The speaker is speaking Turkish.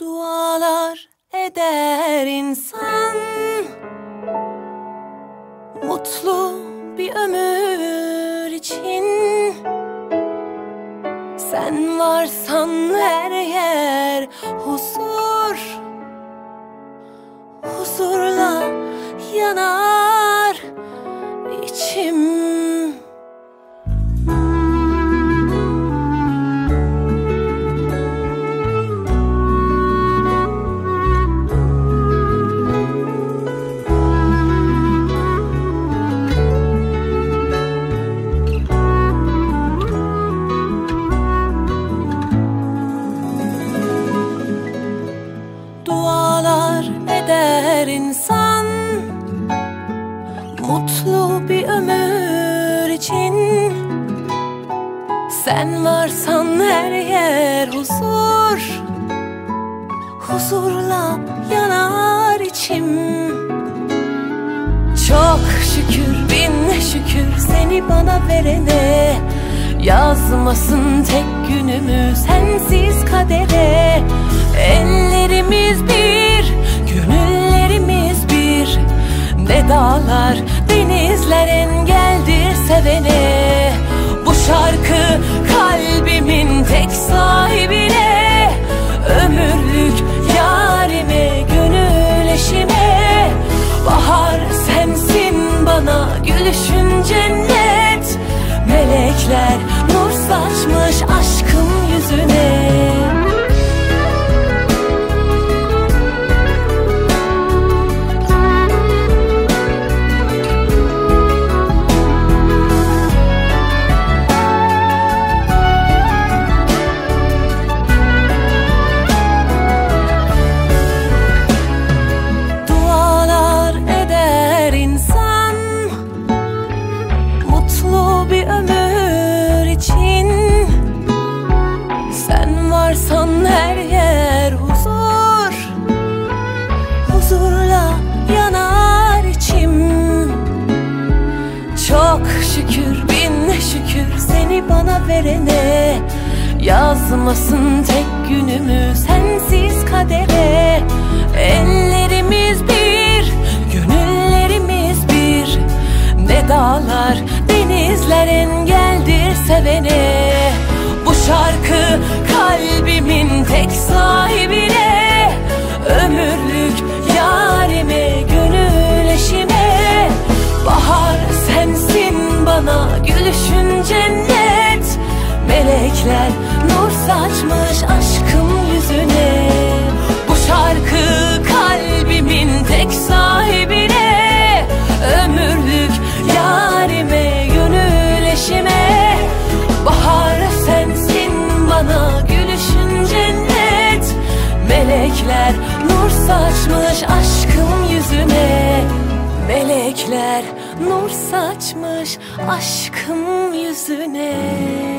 Dualar eder insan. Mutlu bir ömür için. Sen varsan her yer huzur. Huzurla yanar içim ömür için. Sen varsan her yer huzur. Huzurla yanar içim. Çok şükür bin şükür seni bana verene. Yazmasın tek günümü sensiz kadere. Ellerimiz bir, gönüllerimiz bir. Ne dağlar, denizler engeldir sevene. Bu şarkı kalbimin tek sahibine. Ömürlük yarime, gönül eşime. Bahar sensin bana, gülüşün cennet. Melekler verene Yazmasın tek günümü sensiz kadere. Ellerimiz bir, gönüllerimiz bir. Ne dağlar, denizler engeldir sevene. Bu şarkı kalbimin tek sahibine. Ömürlük yarime, gönül eşime. Bahar sensin bana, gülüşün cennet Melekler nur saçmış aşkım yüzüne. Bu şarkı kalbimin tek sahibine. Ömürlük yarime, gönül eşime. Bahar sensin bana, gülüşün cennet. Melekler nur saçmış aşkım yüzüne. Melekler nur saçmış aşkım yüzüne